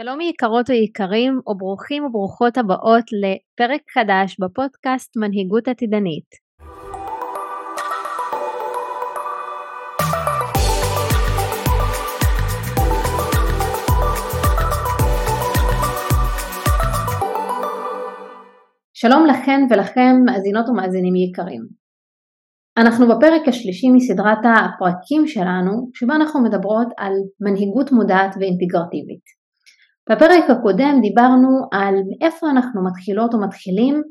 שלום יקרות ויקרים וברוכים וברוכות הבאות לפרק חדש בפודקאסט מנהיגות עתידנית. שלום לכן ולכם מאזינות ומאזינים יקרים. אנחנו בפרק השלישי מסדרת הפרקים שלנו שבה אנחנו מדברות על מנהיגות מודעת ואינטגרטיבית. בפרק הקודם דיברנו על איפה אנחנו מתחילות ומתחילים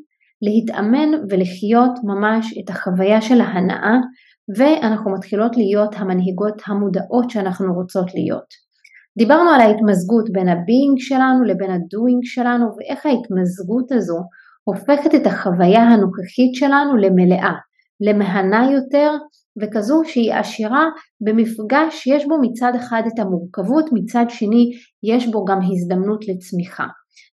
להתאמן ולחיות ממש את החוויה של ההנאה ואנחנו מתחילות להיות המנהיגות המודעות שאנחנו רוצות להיות. דיברנו על ההתמזגות בין ה being שלנו לבין ה doing שלנו ואיך ההתמזגות הזו הופכת את החוויה הנוכחית שלנו למלאה, למהנה יותר וכזו שהיא עשירה במפגש שיש בו מצד אחד את המורכבות, מצד שני יש בו גם הזדמנות לצמיחה.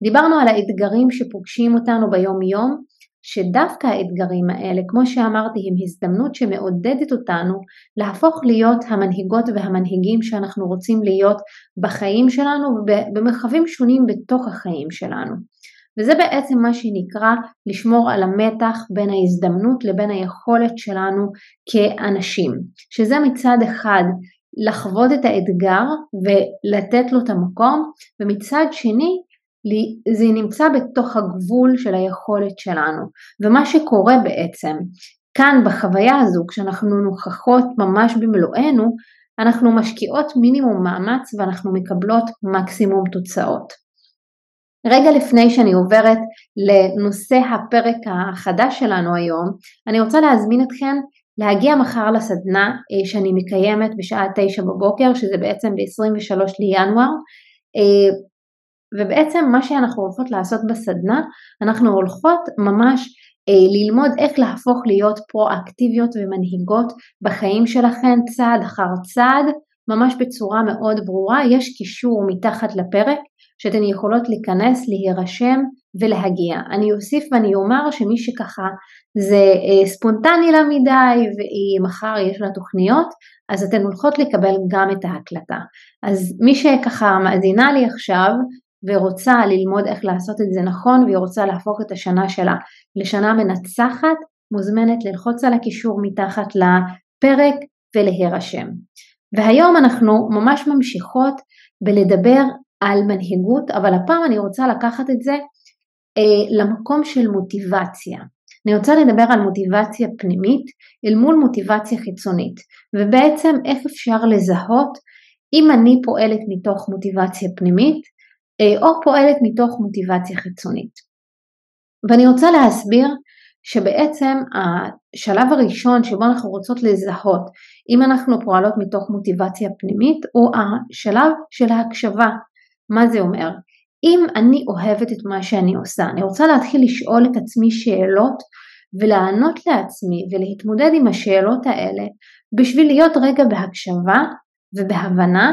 דיברנו על האתגרים שפוגשים אותנו ביום יום, שדווקא האתגרים האלה, כמו שאמרתי, הם הזדמנות שמעודדת אותנו להפוך להיות המנהיגות והמנהיגים שאנחנו רוצים להיות בחיים שלנו ובמרחבים שונים בתוך החיים שלנו. וזה בעצם מה שנקרא לשמור על המתח בין ההזדמנות לבין היכולת שלנו כאנשים, שזה מצד אחד לחוות את האתגר ולתת לו את המקום, ומצד שני זה נמצא בתוך הגבול של היכולת שלנו. ומה שקורה בעצם כאן בחוויה הזו, כשאנחנו נוכחות ממש במלואנו, אנחנו משקיעות מינימום מאמץ ואנחנו מקבלות מקסימום תוצאות. רגע לפני שאני עוברת לנושא הפרק החדש שלנו היום, אני רוצה להזמין אתכם להגיע מחר לסדנה אה, שאני מקיימת בשעה תשע בבוקר, שזה בעצם ב-23 לינואר, אה, ובעצם מה שאנחנו הולכות לעשות בסדנה, אנחנו הולכות ממש אה, ללמוד איך להפוך להיות פרואקטיביות ומנהיגות בחיים שלכם צעד אחר צעד, ממש בצורה מאוד ברורה, יש קישור מתחת לפרק שאתן יכולות להיכנס, להירשם ולהגיע. אני אוסיף ואני אומר שמי שככה זה אה, ספונטני לה מדי ומחר יש לה תוכניות, אז אתן הולכות לקבל גם את ההקלטה. אז מי שככה מאזינה לי עכשיו ורוצה ללמוד איך לעשות את זה נכון והיא רוצה להפוך את השנה שלה לשנה מנצחת, מוזמנת ללחוץ על הקישור מתחת לפרק ולהירשם. והיום אנחנו ממש ממשיכות בלדבר על מנהיגות, אבל הפעם אני רוצה לקחת את זה אה, למקום של מוטיבציה. אני רוצה לדבר על מוטיבציה פנימית אל מול מוטיבציה חיצונית, ובעצם איך אפשר לזהות אם אני פועלת מתוך מוטיבציה פנימית אה, או פועלת מתוך מוטיבציה חיצונית. ואני רוצה להסביר שבעצם השלב הראשון שבו אנחנו רוצות לזהות אם אנחנו פועלות מתוך מוטיבציה פנימית הוא השלב של ההקשבה, מה זה אומר? אם אני אוהבת את מה שאני עושה, אני רוצה להתחיל לשאול את עצמי שאלות ולענות לעצמי ולהתמודד עם השאלות האלה בשביל להיות רגע בהקשבה ובהבנה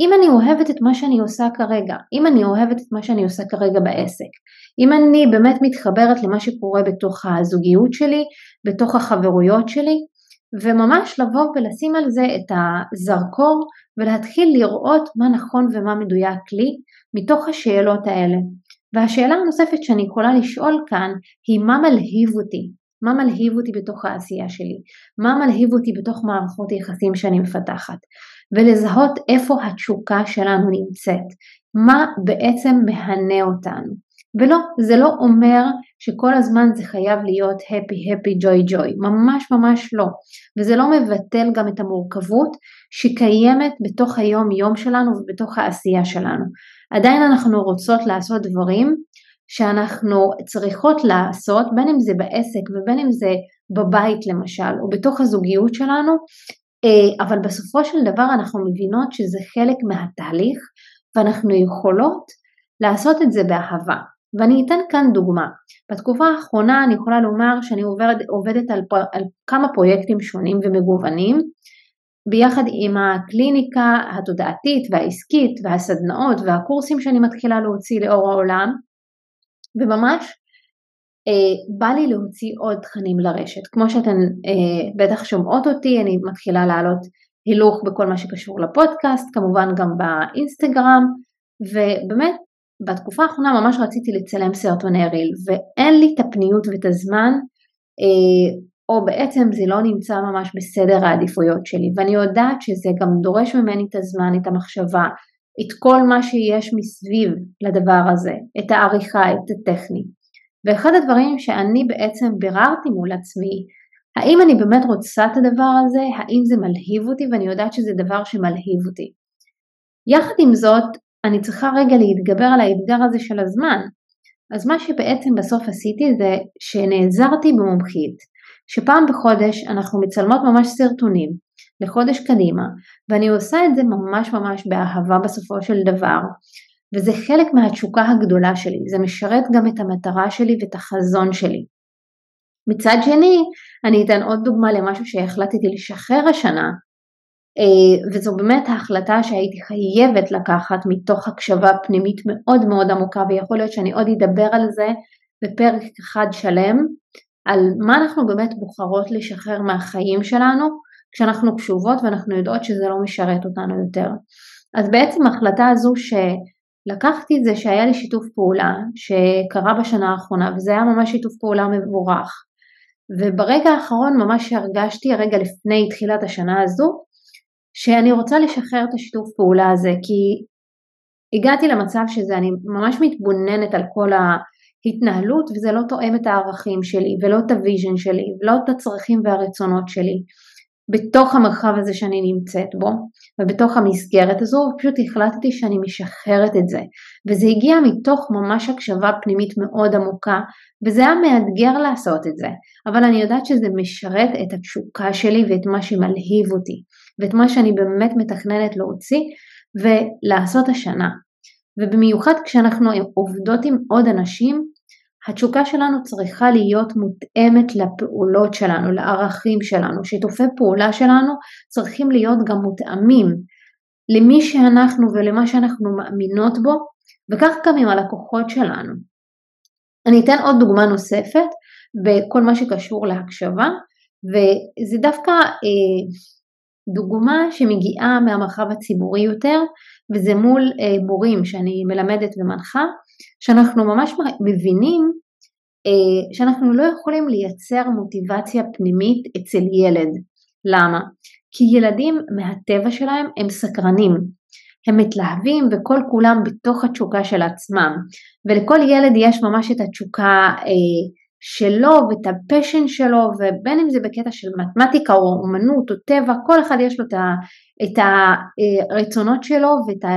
אם אני אוהבת את מה שאני עושה כרגע, אם אני אוהבת את מה שאני עושה כרגע בעסק, אם אני באמת מתחברת למה שקורה בתוך הזוגיות שלי, בתוך החברויות שלי, וממש לבוא ולשים על זה את הזרקור ולהתחיל לראות מה נכון ומה מדויק לי מתוך השאלות האלה. והשאלה הנוספת שאני יכולה לשאול כאן היא מה מלהיב אותי? מה מלהיב אותי בתוך העשייה שלי? מה מלהיב אותי בתוך מערכות היחסים שאני מפתחת? ולזהות איפה התשוקה שלנו נמצאת, מה בעצם מהנה אותנו. ולא, זה לא אומר שכל הזמן זה חייב להיות happy happy joy joy, ממש ממש לא. וזה לא מבטל גם את המורכבות שקיימת בתוך היום יום שלנו ובתוך העשייה שלנו. עדיין אנחנו רוצות לעשות דברים שאנחנו צריכות לעשות, בין אם זה בעסק ובין אם זה בבית למשל, או בתוך הזוגיות שלנו, אה, אבל בסופו של דבר אנחנו מבינות שזה חלק מהתהליך ואנחנו יכולות לעשות את זה באהבה. ואני אתן כאן דוגמה. בתקופה האחרונה אני יכולה לומר שאני עובד, עובדת על, על כמה פרויקטים שונים ומגוונים, ביחד עם הקליניקה התודעתית והעסקית והסדנאות והקורסים שאני מתחילה להוציא לאור העולם, וממש אה, בא לי להוציא עוד תכנים לרשת. כמו שאתן אה, בטח שומעות אותי, אני מתחילה לעלות הילוך בכל מה שקשור לפודקאסט, כמובן גם באינסטגרם, ובאמת בתקופה האחרונה ממש רציתי לצלם סרטוני ריל ואין לי את הפניות ואת הזמן אה, או בעצם זה לא נמצא ממש בסדר העדיפויות שלי ואני יודעת שזה גם דורש ממני את הזמן, את המחשבה, את כל מה שיש מסביב לדבר הזה, את העריכה, את הטכני. ואחד הדברים שאני בעצם ביררתי מול עצמי, האם אני באמת רוצה את הדבר הזה, האם זה מלהיב אותי ואני יודעת שזה דבר שמלהיב אותי. יחד עם זאת, אני צריכה רגע להתגבר על האתגר הזה של הזמן. אז מה שבעצם בסוף עשיתי זה שנעזרתי במומחית, שפעם בחודש אנחנו מצלמות ממש סרטונים לחודש קדימה, ואני עושה את זה ממש ממש באהבה בסופו של דבר, וזה חלק מהתשוקה הגדולה שלי, זה משרת גם את המטרה שלי ואת החזון שלי. מצד שני, אני אתן עוד דוגמה למשהו שהחלטתי לשחרר השנה, וזו באמת ההחלטה שהייתי חייבת לקחת מתוך הקשבה פנימית מאוד מאוד עמוקה, ויכול להיות שאני עוד אדבר על זה בפרק אחד שלם, על מה אנחנו באמת בוחרות לשחרר מהחיים שלנו כשאנחנו קשובות ואנחנו יודעות שזה לא משרת אותנו יותר. אז בעצם ההחלטה הזו שלקחתי את זה שהיה לי שיתוף פעולה שקרה בשנה האחרונה וזה היה ממש שיתוף פעולה מבורך וברגע האחרון ממש הרגשתי רגע לפני תחילת השנה הזו שאני רוצה לשחרר את השיתוף פעולה הזה כי הגעתי למצב שזה אני ממש מתבוננת על כל ההתנהלות וזה לא תואם את הערכים שלי ולא את ה vision שלי ולא את הצרכים והרצונות שלי בתוך המרחב הזה שאני נמצאת בו ובתוך המסגרת הזו פשוט החלטתי שאני משחררת את זה. וזה הגיע מתוך ממש הקשבה פנימית מאוד עמוקה וזה היה מאתגר לעשות את זה. אבל אני יודעת שזה משרת את התשוקה שלי ואת מה שמלהיב אותי ואת מה שאני באמת מתכננת להוציא ולעשות השנה ובמיוחד כשאנחנו עובדות עם עוד אנשים התשוקה שלנו צריכה להיות מותאמת לפעולות שלנו, לערכים שלנו, שיתופי פעולה שלנו צריכים להיות גם מותאמים למי שאנחנו ולמה שאנחנו מאמינות בו, וכך גם עם הלקוחות שלנו. אני אתן עוד דוגמה נוספת בכל מה שקשור להקשבה, וזה דווקא אה, דוגמה שמגיעה מהמרחב הציבורי יותר, וזה מול אה, מורים שאני מלמדת ומנחה, שאנחנו ממש מבינים אה, שאנחנו לא יכולים לייצר מוטיבציה פנימית אצל ילד. למה? כי ילדים מהטבע שלהם הם סקרנים, הם מתלהבים וכל כולם בתוך התשוקה של עצמם, ולכל ילד יש ממש את התשוקה אה, שלו ואת ה passion שלו, ובין אם זה בקטע של מתמטיקה או אומנות או טבע, כל אחד יש לו את הרצונות שלו ואת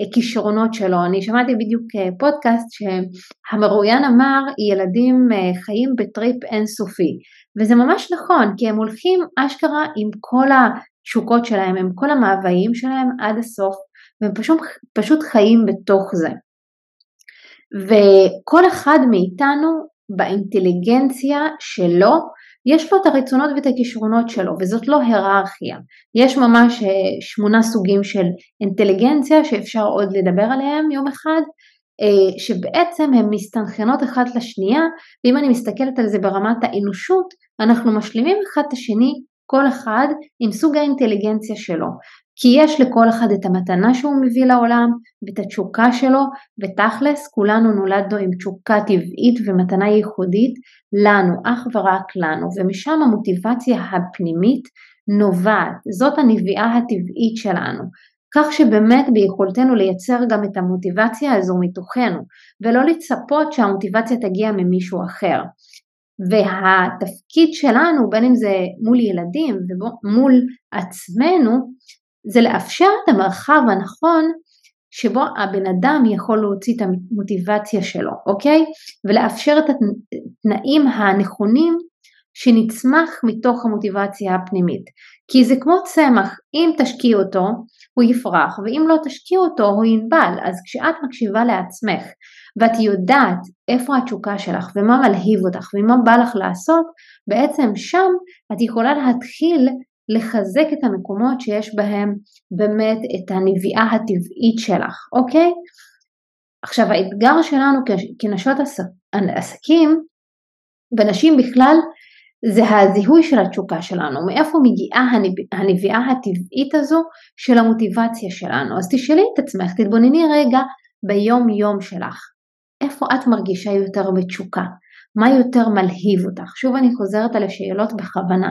הכישרונות שלו. אני שמעתי בדיוק אה, פודקאסט שהמרואיין אמר ילדים אה, חיים בטריפ אינסופי וזה ממש נכון כי הם הולכים אשכרה עם כל התשוקות שלהם, עם כל המאוויים שלהם עד הסוף והם פשוט, פשוט חיים בתוך זה. וכל אחד מאיתנו באינטליגנציה שלו יש לו את הרצונות ואת הכישרונות שלו וזאת לא היררכיה. יש ממש אה, שמונה סוגים של אינטליגנציה שאפשר עוד לדבר עליהם יום אחד אה, שבעצם הן מסתנכרנות אחת לשנייה ואם אני מסתכלת על זה ברמת האנושות אנחנו משלימים אחד את השני כל אחד עם סוג האינטליגנציה שלו כי יש לכל אחד את המתנה שהוא מביא לעולם ואת התשוקה שלו ותכלס כולנו נולדנו עם תשוקה טבעית ומתנה ייחודית לנו, אך ורק לנו ומשם המוטיבציה הפנימית נובעת, זאת הנביאה הטבעית שלנו כך שבאמת ביכולתנו לייצר גם את המוטיבציה הזו מתוכנו ולא לצפות שהמוטיבציה תגיע ממישהו אחר. והתפקיד שלנו בין אם זה מול ילדים ומול עצמנו זה לאפשר את המרחב הנכון שבו הבן אדם יכול להוציא את המוטיבציה שלו, אוקיי? ולאפשר את התנאים הנכונים שנצמח מתוך המוטיבציה הפנימית. כי זה כמו צמח, אם תשקיע אותו הוא יפרח ואם לא תשקיע אותו הוא ינבל. אז כשאת מקשיבה לעצמך ואת יודעת איפה התשוקה שלך ומה מלהיב אותך ומה בא לך לעשות, בעצם שם את יכולה להתחיל לחזק את המקומות שיש בהם באמת את הנביאה הטבעית שלך, אוקיי? עכשיו האתגר שלנו כנשות עסקים ונשים בכלל זה הזיהוי של התשוקה שלנו, מאיפה מגיעה הנביאה הטבעית הזו של המוטיבציה שלנו. אז תשאלי את עצמך, תתבונני רגע ביום יום שלך, איפה את מרגישה יותר בתשוקה, מה יותר מלהיב אותך. שוב אני חוזרת על השאלות בכוונה.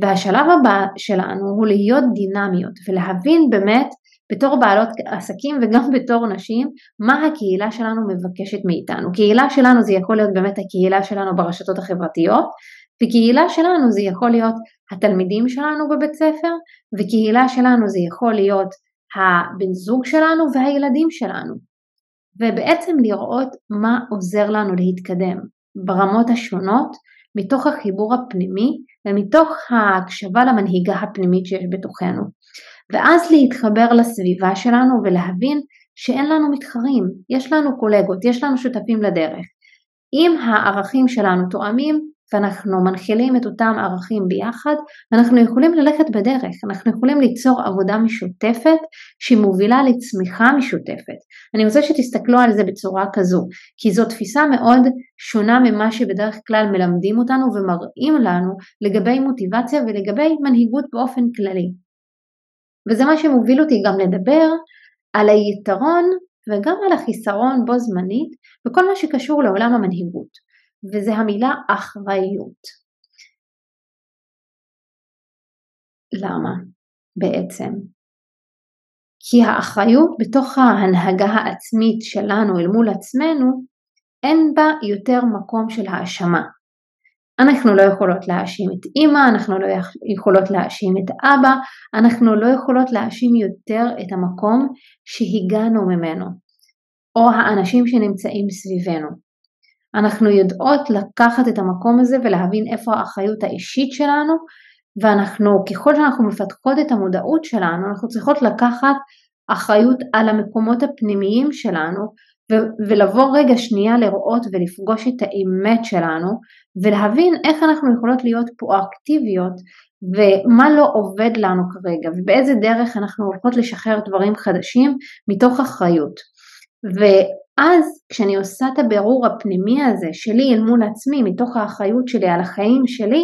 והשלב הבא שלנו הוא להיות דינמיות ולהבין באמת בתור בעלות עסקים וגם בתור נשים, מה הקהילה שלנו מבקשת מאיתנו. קהילה שלנו זה יכול להיות באמת הקהילה שלנו ברשתות החברתיות, וקהילה שלנו זה יכול להיות התלמידים שלנו בבית ספר, וקהילה שלנו זה יכול להיות הבן זוג שלנו והילדים שלנו. ובעצם לראות מה עוזר לנו להתקדם ברמות השונות, מתוך החיבור הפנימי ומתוך ההקשבה למנהיגה הפנימית שיש בתוכנו. ואז להתחבר לסביבה שלנו ולהבין שאין לנו מתחרים, יש לנו קולגות, יש לנו שותפים לדרך. אם הערכים שלנו תואמים ואנחנו מנחילים את אותם ערכים ביחד, אנחנו יכולים ללכת בדרך, אנחנו יכולים ליצור עבודה משותפת שמובילה לצמיחה משותפת. אני רוצה שתסתכלו על זה בצורה כזו, כי זו תפיסה מאוד שונה ממה שבדרך כלל מלמדים אותנו ומראים לנו לגבי מוטיבציה ולגבי מנהיגות באופן כללי. וזה מה שמוביל אותי גם לדבר על היתרון וגם על החיסרון בו זמנית בכל מה שקשור לעולם המנהיגות, וזה המילה אחריות. למה בעצם? כי האחריות בתוך ההנהגה העצמית שלנו אל מול עצמנו, אין בה יותר מקום של האשמה. אנחנו לא יכולות להאשים את אימא, אנחנו לא יכולות להאשים את אבא, אנחנו לא יכולות להאשים יותר את המקום שהגענו ממנו, או האנשים שנמצאים סביבנו. אנחנו יודעות לקחת את המקום הזה ולהבין איפה האחריות האישית שלנו, ואנחנו, ככל שאנחנו מפתחות את המודעות שלנו, אנחנו צריכות לקחת אחריות על המקומות הפנימיים שלנו ולבוא רגע שנייה לראות ולפגוש את האמת שלנו ולהבין איך אנחנו יכולות להיות פרואקטיביות ומה לא עובד לנו כרגע ובאיזה דרך אנחנו הולכות לשחרר דברים חדשים מתוך אחריות. ואז כשאני עושה את הבירור הפנימי הזה שלי אל מול עצמי מתוך האחריות שלי על החיים שלי,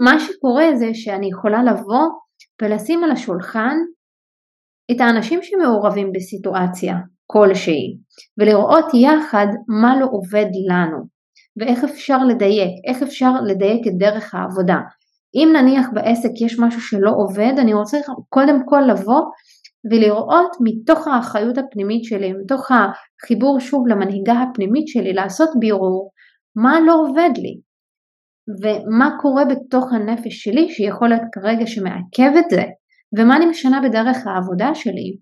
מה שקורה זה שאני יכולה לבוא ולשים על השולחן את האנשים שמעורבים בסיטואציה כלשהי ולראות יחד מה לא עובד לנו ואיך אפשר לדייק, איך אפשר לדייק את דרך העבודה. אם נניח בעסק יש משהו שלא עובד, אני רוצה קודם כל לבוא ולראות מתוך האחריות הפנימית שלי, מתוך החיבור שוב למנהיגה הפנימית שלי, לעשות בירור מה לא עובד לי ומה קורה בתוך הנפש שלי שיכול להיות כרגע שמעכב את זה ומה אני משנה בדרך העבודה שלי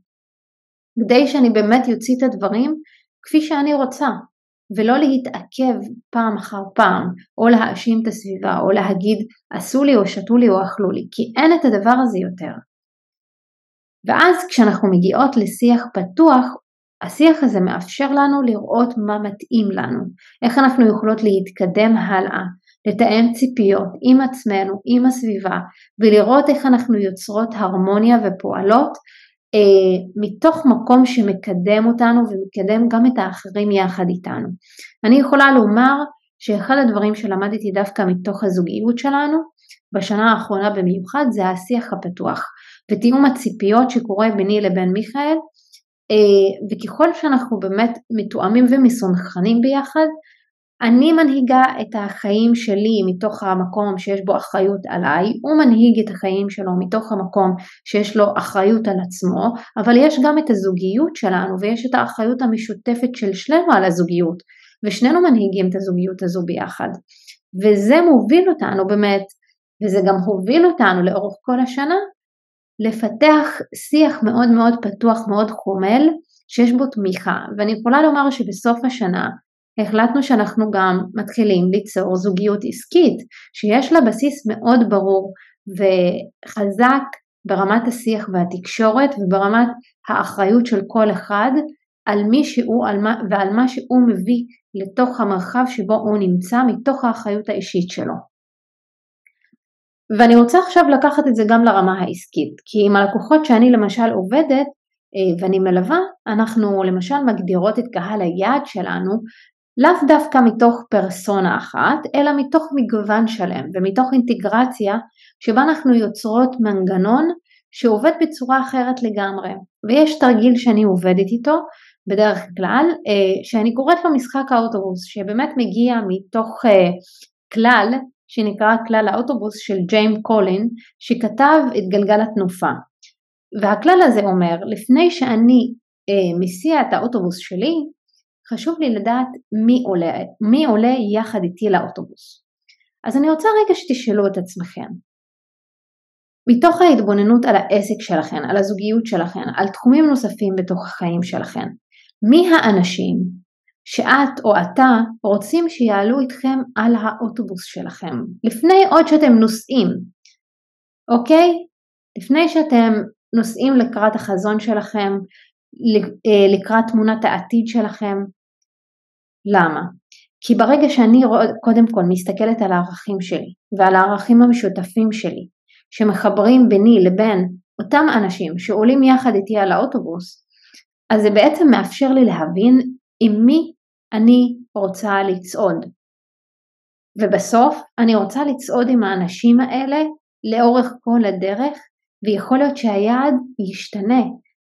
כדי שאני באמת יוציא את הדברים כפי שאני רוצה, ולא להתעכב פעם אחר פעם, או להאשים את הסביבה, או להגיד עשו לי או שתו לי או אכלו לי, כי אין את הדבר הזה יותר. ואז כשאנחנו מגיעות לשיח פתוח, השיח הזה מאפשר לנו לראות מה מתאים לנו, איך אנחנו יכולות להתקדם הלאה, לתאם ציפיות עם עצמנו, עם הסביבה, ולראות איך אנחנו יוצרות הרמוניה ופועלות אה, מתוך מקום שמקדם אותנו ומקדם גם את האחרים יחד איתנו. אני יכולה לומר שאחד הדברים שלמדתי דווקא מתוך הזוגיות שלנו, בשנה האחרונה במיוחד, זה השיח הפתוח ותיאום הציפיות שקורה ביני לבין מיכאל, אה, וככל שאנחנו באמת מתואמים ומסונכרנים ביחד, אני מנהיגה את החיים שלי מתוך המקום שיש בו אחריות עליי, הוא מנהיג את החיים שלו מתוך המקום שיש לו אחריות על עצמו, אבל יש גם את הזוגיות שלנו ויש את האחריות המשותפת של שנינו על הזוגיות, ושנינו מנהיגים את הזוגיות הזו ביחד. וזה מוביל אותנו באמת, וזה גם הוביל אותנו לאורך כל השנה, לפתח שיח מאוד מאוד פתוח, מאוד חומל, שיש בו תמיכה. ואני יכולה לומר שבסוף השנה, החלטנו שאנחנו גם מתחילים ליצור זוגיות עסקית שיש לה בסיס מאוד ברור וחזק ברמת השיח והתקשורת וברמת האחריות של כל אחד על מי שהוא על מה, ועל מה שהוא מביא לתוך המרחב שבו הוא נמצא מתוך האחריות האישית שלו. ואני רוצה עכשיו לקחת את זה גם לרמה העסקית, כי עם הלקוחות שאני למשל עובדת אה, ואני מלווה, אנחנו למשל מגדירות את קהל היעד שלנו לאו דווקא מתוך פרסונה אחת, אלא מתוך מגוון שלם ומתוך אינטגרציה שבה אנחנו יוצרות מנגנון שעובד בצורה אחרת לגמרי. ויש תרגיל שאני עובדת איתו בדרך כלל, אה, שאני קוראת לו משחק האוטובוס, שבאמת מגיע מתוך אה, כלל שנקרא כלל האוטובוס של ג'יימס קולין, שכתב את גלגל התנופה. והכלל הזה אומר, לפני שאני אה, מסיע את האוטובוס שלי, חשוב לי לדעת מי עולה, מי עולה יחד איתי לאוטובוס. אז אני רוצה רגע שתשאלו את עצמכם, מתוך ההתבוננות על העסק שלכם, על הזוגיות שלכם, על תחומים נוספים בתוך החיים שלכם, מי האנשים שאת או אתה רוצים שיעלו איתכם על האוטובוס שלכם, לפני עוד שאתם נוסעים, אוקיי? לפני שאתם נוסעים לקראת החזון שלכם, אה, לקראת תמונת העתיד שלכם. למה? כי ברגע שאני קודם כל מסתכלת על הערכים שלי ועל הערכים המשותפים שלי שמחברים ביני לבין אותם אנשים שעולים יחד איתי על האוטובוס, אז זה בעצם מאפשר לי להבין עם מי אני רוצה לצעוד. ובסוף אני רוצה לצעוד עם האנשים האלה לאורך כל הדרך ויכול להיות שהיעד ישתנה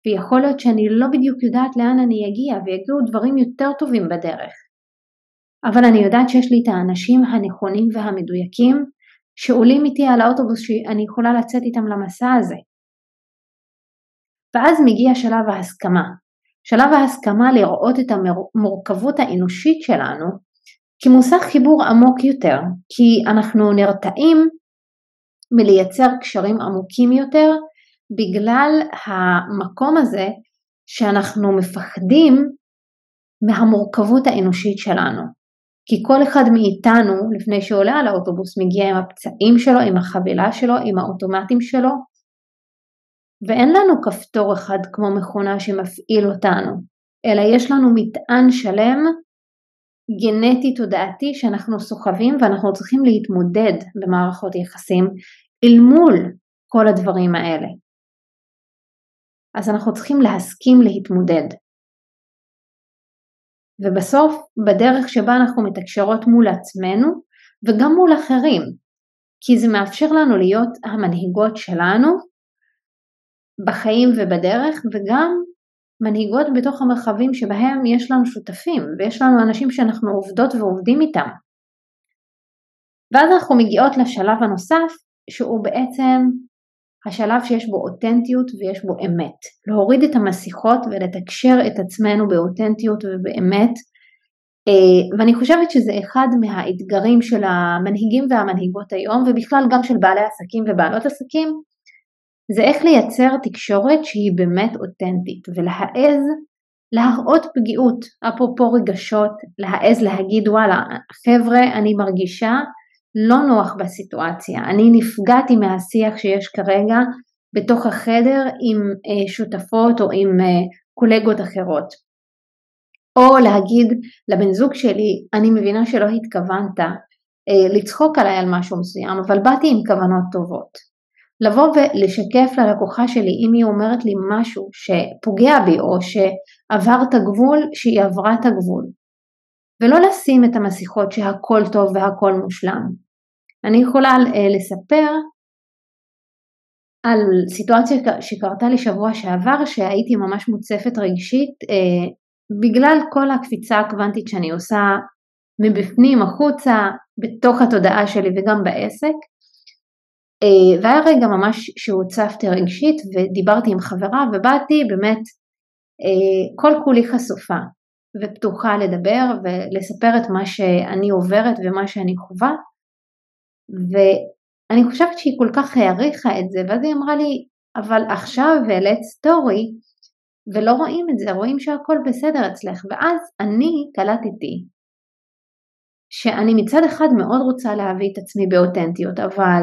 ויכול להיות שאני לא בדיוק יודעת לאן אני אגיע ויגיעו דברים יותר טובים בדרך. אבל אני יודעת שיש לי את האנשים הנכונים והמדויקים שעולים איתי על האוטובוס שאני יכולה לצאת איתם למסע הזה. ואז מגיע שלב ההסכמה. שלב ההסכמה לראות את המורכבות האנושית שלנו כמושג חיבור עמוק יותר, כי אנחנו נרתעים מלייצר קשרים עמוקים יותר בגלל המקום הזה שאנחנו מפחדים מהמורכבות האנושית שלנו. כי כל אחד מאיתנו לפני שעולה על האוטובוס מגיע עם הפצעים שלו, עם החבילה שלו, עם האוטומטים שלו, ואין לנו כפתור אחד כמו מכונה שמפעיל אותנו, אלא יש לנו מטען שלם גנטי תודעתי שאנחנו סוחבים ואנחנו צריכים להתמודד במערכות יחסים אל מול כל הדברים האלה. אז אנחנו צריכים להסכים להתמודד. ובסוף, בדרך שבה אנחנו מתקשרות מול עצמנו וגם מול אחרים, כי זה מאפשר לנו להיות המנהיגות שלנו בחיים ובדרך וגם מנהיגות בתוך המרחבים שבהם יש לנו שותפים ויש לנו אנשים שאנחנו עובדות ועובדים איתם. ואז אנחנו מגיעות לשלב הנוסף שהוא בעצם השלב שיש בו אותנטיות ויש בו אמת. להוריד את המסיכות ולתקשר את עצמנו באותנטיות ובאמת. אה, ואני חושבת שזה אחד מהאתגרים של המנהיגים והמנהיגות היום ובכלל גם של בעלי עסקים ובעלות עסקים זה איך לייצר תקשורת שהיא באמת אותנטית ולהעז להראות פגיעות, אפרופו רגשות, להעז להגיד וואלה חבר'ה אני מרגישה לא נוח בסיטואציה, אני נפגעתי מהשיח שיש כרגע בתוך החדר עם אה, שותפות או עם אה, קולגות אחרות. או להגיד לבן זוג שלי, אני מבינה שלא התכוונת אה, לצחוק עליי על משהו מסוים, אבל באתי עם כוונות טובות. לבוא ולשקף ללקוחה שלי אם היא אומרת לי משהו שפוגע בי או שעבר את הגבול, שהיא עברה את הגבול. ולא לשים את המסיכות שהכל טוב והכל מושלם. אני יכולה אה, לספר על סיטואציה שקרתה לי שבוע שעבר שהייתי ממש מוצפת רגשית אה, בגלל כל הקפיצה הקוונטית שאני עושה מבפנים החוצה בתוך התודעה שלי וגם בעסק והיה רגע ממש שהוצפתי רגשית ודיברתי עם חברה ובאתי באמת כל כולי חשופה ופתוחה לדבר ולספר את מה שאני עוברת ומה שאני חווה. ואני חושבת שהיא כל כך העריכה את זה, ואז היא אמרה לי, אבל עכשיו העלית סטורי ולא רואים את זה, רואים שהכל בסדר אצלך, ואז אני קלטתי שאני מצד אחד מאוד רוצה להביא את עצמי באותנטיות, אבל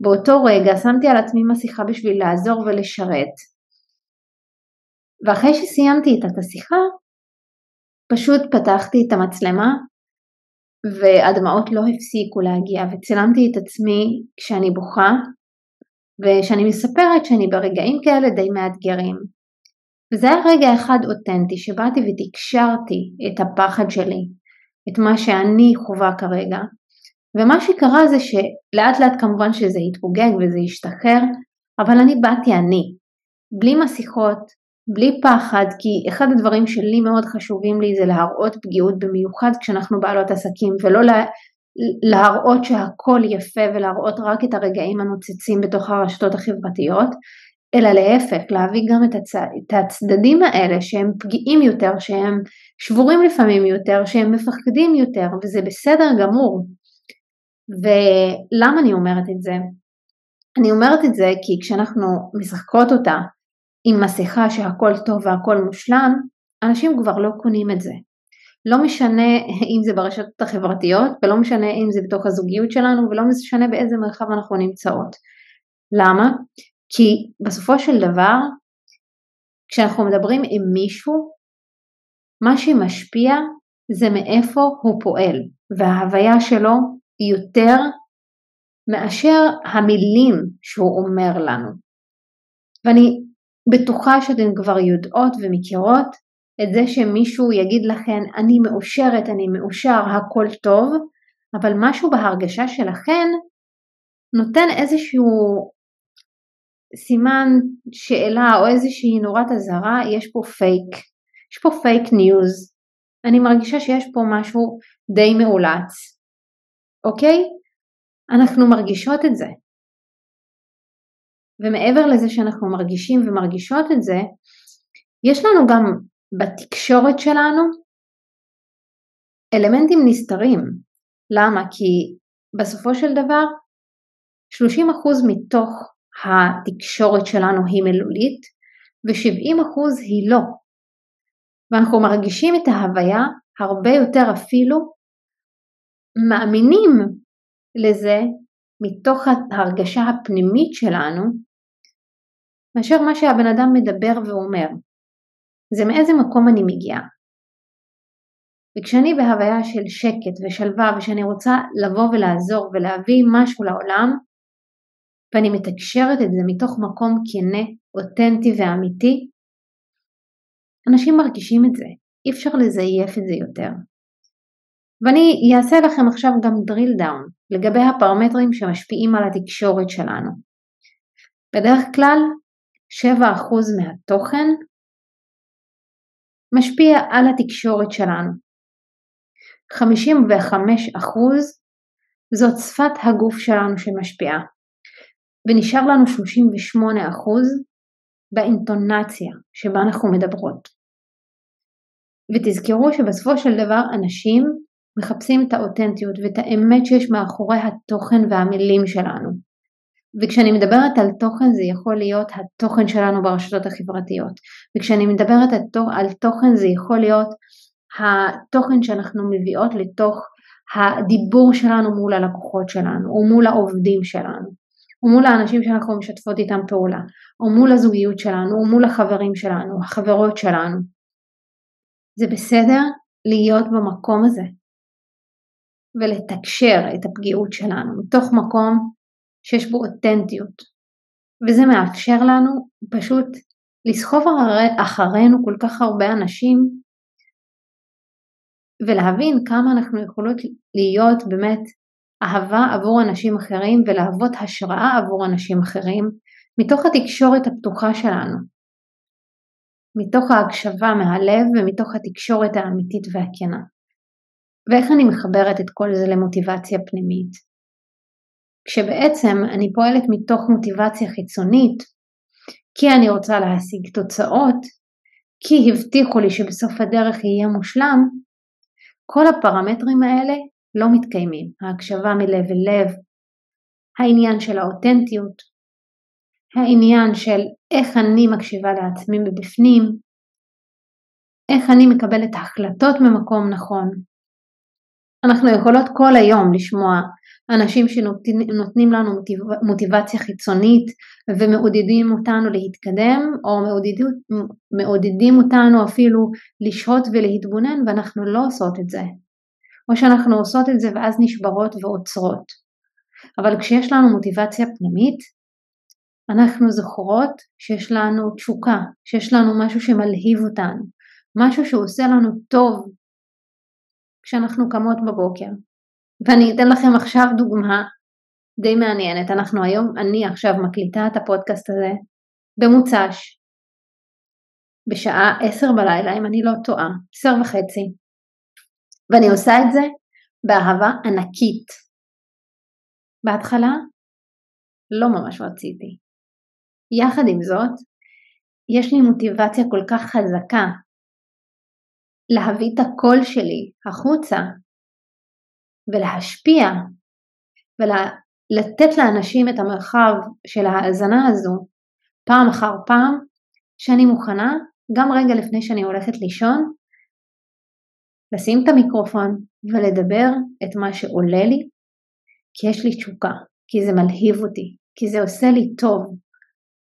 באותו רגע שמתי על עצמי מסכה בשביל לעזור ולשרת. ואחרי שסיימתי את השיחה, פשוט פתחתי את המצלמה והדמעות לא הפסיקו להגיע וצילמתי את עצמי כשאני בוכה ושאני מספרת שאני ברגעים כאלה די מאתגרים. וזה היה רגע אחד אותנטי שבאתי ותקשרתי את הפחד שלי את מה שאני חווה כרגע, ומה שקרה זה שלאט לאט כמובן שזה התפוגג וזה השתחרר, אבל אני באתי אני, בלי מסכות, בלי פחד, כי אחד הדברים שלי מאוד חשובים לי זה להראות פגיעות במיוחד כשאנחנו בעלות עסקים, ולא לה, להראות שהכל יפה ולהראות רק את הרגעים הנוצצים בתוך הרשתות החברתיות, אלא להפך, להביא גם את, הצ... את הצדדים האלה שהם פגיעים יותר, שהם שבורים לפעמים יותר, שהם מפחדים יותר, וזה בסדר גמור. ולמה אני אומרת את זה? אני אומרת את זה כי כשאנחנו משחקות אותה עם מסכה שהכל טוב והכל מושלם, אנשים כבר לא קונים את זה. לא משנה אם זה ברשתות החברתיות ולא משנה אם זה בתוך הזוגיות שלנו ולא משנה באיזה מרחב אנחנו נמצאות. למה? כי בסופו של דבר, כשאנחנו מדברים עם מישהו, מה שמשפיע זה מאיפה הוא פועל, וההוויה שלו יותר מאשר המילים שהוא אומר לנו. ואני בטוחה שאתן כבר יודעות ומכירות את זה שמישהו יגיד לכן אני מאושרת, אני מאושר, הכל טוב, אבל משהו בהרגשה שלכן נותן איזשהו סימן שאלה או איזושהי נורת אזהרה, יש פה פייק, יש פה fake news, אני מרגישה שיש פה משהו די מאולץ, אוקיי? אנחנו מרגישות את זה. ומעבר לזה שאנחנו מרגישים ומרגישות את זה, יש לנו גם בתקשורת שלנו אלמנטים נסתרים. למה? כי בסופו של דבר 30% מתוך התקשורת שלנו היא מילולית ו-70% היא לא. ואנחנו מרגישים את ההוויה הרבה יותר אפילו מאמינים לזה מתוך ההרגשה הפנימית שלנו מאשר מה שהבן אדם מדבר ואומר. זה מאיזה מקום אני מגיעה. וכשאני בהוויה של שקט ושלווה ושאני רוצה לבוא ולעזור ולהביא משהו לעולם, ואני מתקשרת את זה מתוך מקום כנה, אותנטי ואמיתי, אנשים מרגישים את זה, אי אפשר לזייף את זה יותר. ואני אעשה לכם עכשיו גם drill down לגבי הפרמטרים שמשפיעים על התקשורת שלנו. בדרך כלל 7% מהתוכן משפיע על התקשורת שלנו. 55% זאת שפת הגוף שלנו שמשפיעה, ונשאר לנו 38% באינטונציה שבה אנחנו מדברות. ותזכרו שבסופו של דבר אנשים מחפשים את האותנטיות ואת האמת שיש מאחורי התוכן והמילים שלנו. וכשאני מדברת על תוכן זה יכול להיות התוכן שלנו ברשתות החברתיות וכשאני מדברת על תוכן זה יכול להיות התוכן שאנחנו מביאות לתוך הדיבור שלנו מול הלקוחות שלנו או מול העובדים שלנו או מול האנשים שאנחנו משתפות איתם פעולה או מול הזוגיות שלנו או מול החברים שלנו, החברות שלנו. זה בסדר להיות במקום הזה ולתקשר את הפגיעות שלנו מתוך מקום שיש בו אותנטיות, וזה מאפשר לנו פשוט לסחוב אחרינו כל כך הרבה אנשים ולהבין כמה אנחנו יכולות להיות באמת אהבה עבור אנשים אחרים ולהוות השראה עבור אנשים אחרים מתוך התקשורת הפתוחה שלנו, מתוך ההקשבה מהלב ומתוך התקשורת האמיתית והכנה. ואיך אני מחברת את כל זה למוטיבציה פנימית? כשבעצם אני פועלת מתוך מוטיבציה חיצונית, כי אני רוצה להשיג תוצאות, כי הבטיחו לי שבסוף הדרך יהיה מושלם, כל הפרמטרים האלה לא מתקיימים. ההקשבה מלב אל לב, העניין של האותנטיות, העניין של איך אני מקשיבה לעצמי מבפנים, איך אני מקבלת החלטות ממקום נכון. אנחנו יכולות כל היום לשמוע אנשים שנותנים לנו מוטיבציה חיצונית ומעודדים אותנו להתקדם או מעודדים, מעודדים אותנו אפילו לשהות ולהתבונן ואנחנו לא עושות את זה. או שאנחנו עושות את זה ואז נשברות ועוצרות. אבל כשיש לנו מוטיבציה פנימית, אנחנו זוכרות שיש לנו תשוקה, שיש לנו משהו שמלהיב אותנו, משהו שעושה לנו טוב כשאנחנו קמות בבוקר. ואני אתן לכם עכשיו דוגמה די מעניינת. אנחנו היום, אני עכשיו מקליטה את הפודקאסט הזה במוצ"ש, בשעה עשר בלילה, אם אני לא טועה, עשר וחצי. ואני עושה את זה באהבה ענקית. בהתחלה לא ממש רציתי. יחד עם זאת, יש לי מוטיבציה כל כך חזקה להביא את הקול שלי החוצה ולהשפיע ולתת לאנשים את המרחב של ההאזנה הזו פעם אחר פעם, שאני מוכנה גם רגע לפני שאני הולכת לישון, לשים את המיקרופון ולדבר את מה שעולה לי, כי יש לי תשוקה, כי זה מלהיב אותי, כי זה עושה לי טוב.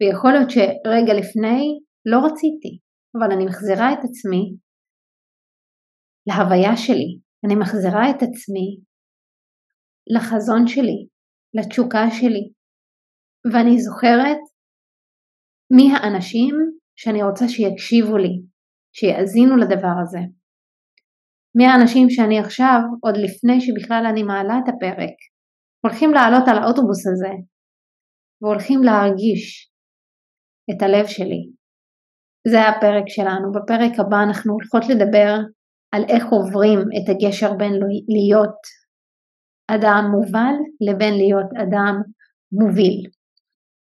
ויכול להיות שרגע לפני לא רציתי, אבל אני מחזירה את עצמי להוויה שלי, אני מחזירה את עצמי לחזון שלי, לתשוקה שלי, ואני זוכרת מי האנשים שאני רוצה שיקשיבו לי, שיאזינו לדבר הזה. מי האנשים שאני עכשיו, עוד לפני שבכלל אני מעלה את הפרק, הולכים לעלות על האוטובוס הזה והולכים להרגיש את הלב שלי. זה הפרק שלנו. בפרק הבא אנחנו הולכות לדבר על איך עוברים את הגשר בין להיות אדם מובל לבין להיות אדם מוביל.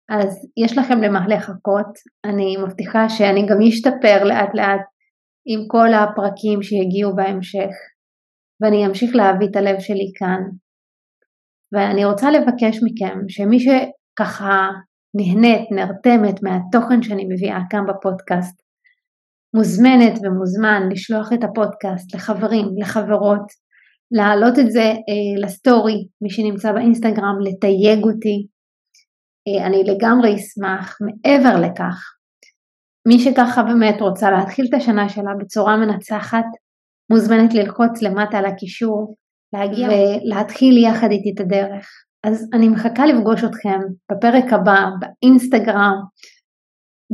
אז יש לכם למה לחכות, אני מבטיחה שאני גם אשתפר לאט לאט עם כל הפרקים שיגיעו בהמשך, ואני אמשיך להביא את הלב שלי כאן. ואני רוצה לבקש מכם שמי שככה נהנית, נרתמת מהתוכן שאני מביאה כאן בפודקאסט, מוזמנת ומוזמן לשלוח את הפודקאסט לחברים, לחברות, להעלות את זה אה, לסטורי, מי שנמצא באינסטגרם, לתייג אותי. אה, אני לגמרי אשמח. מעבר לכך, מי שככה באמת רוצה להתחיל את השנה שלה בצורה מנצחת, מוזמנת ללחוץ למטה על הקישור, להגיע ולהתחיל יחד איתי את הדרך. אז אני מחכה לפגוש אתכם בפרק הבא, באינסטגרם,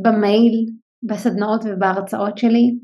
במייל, בסדנאות ובהרצאות שלי.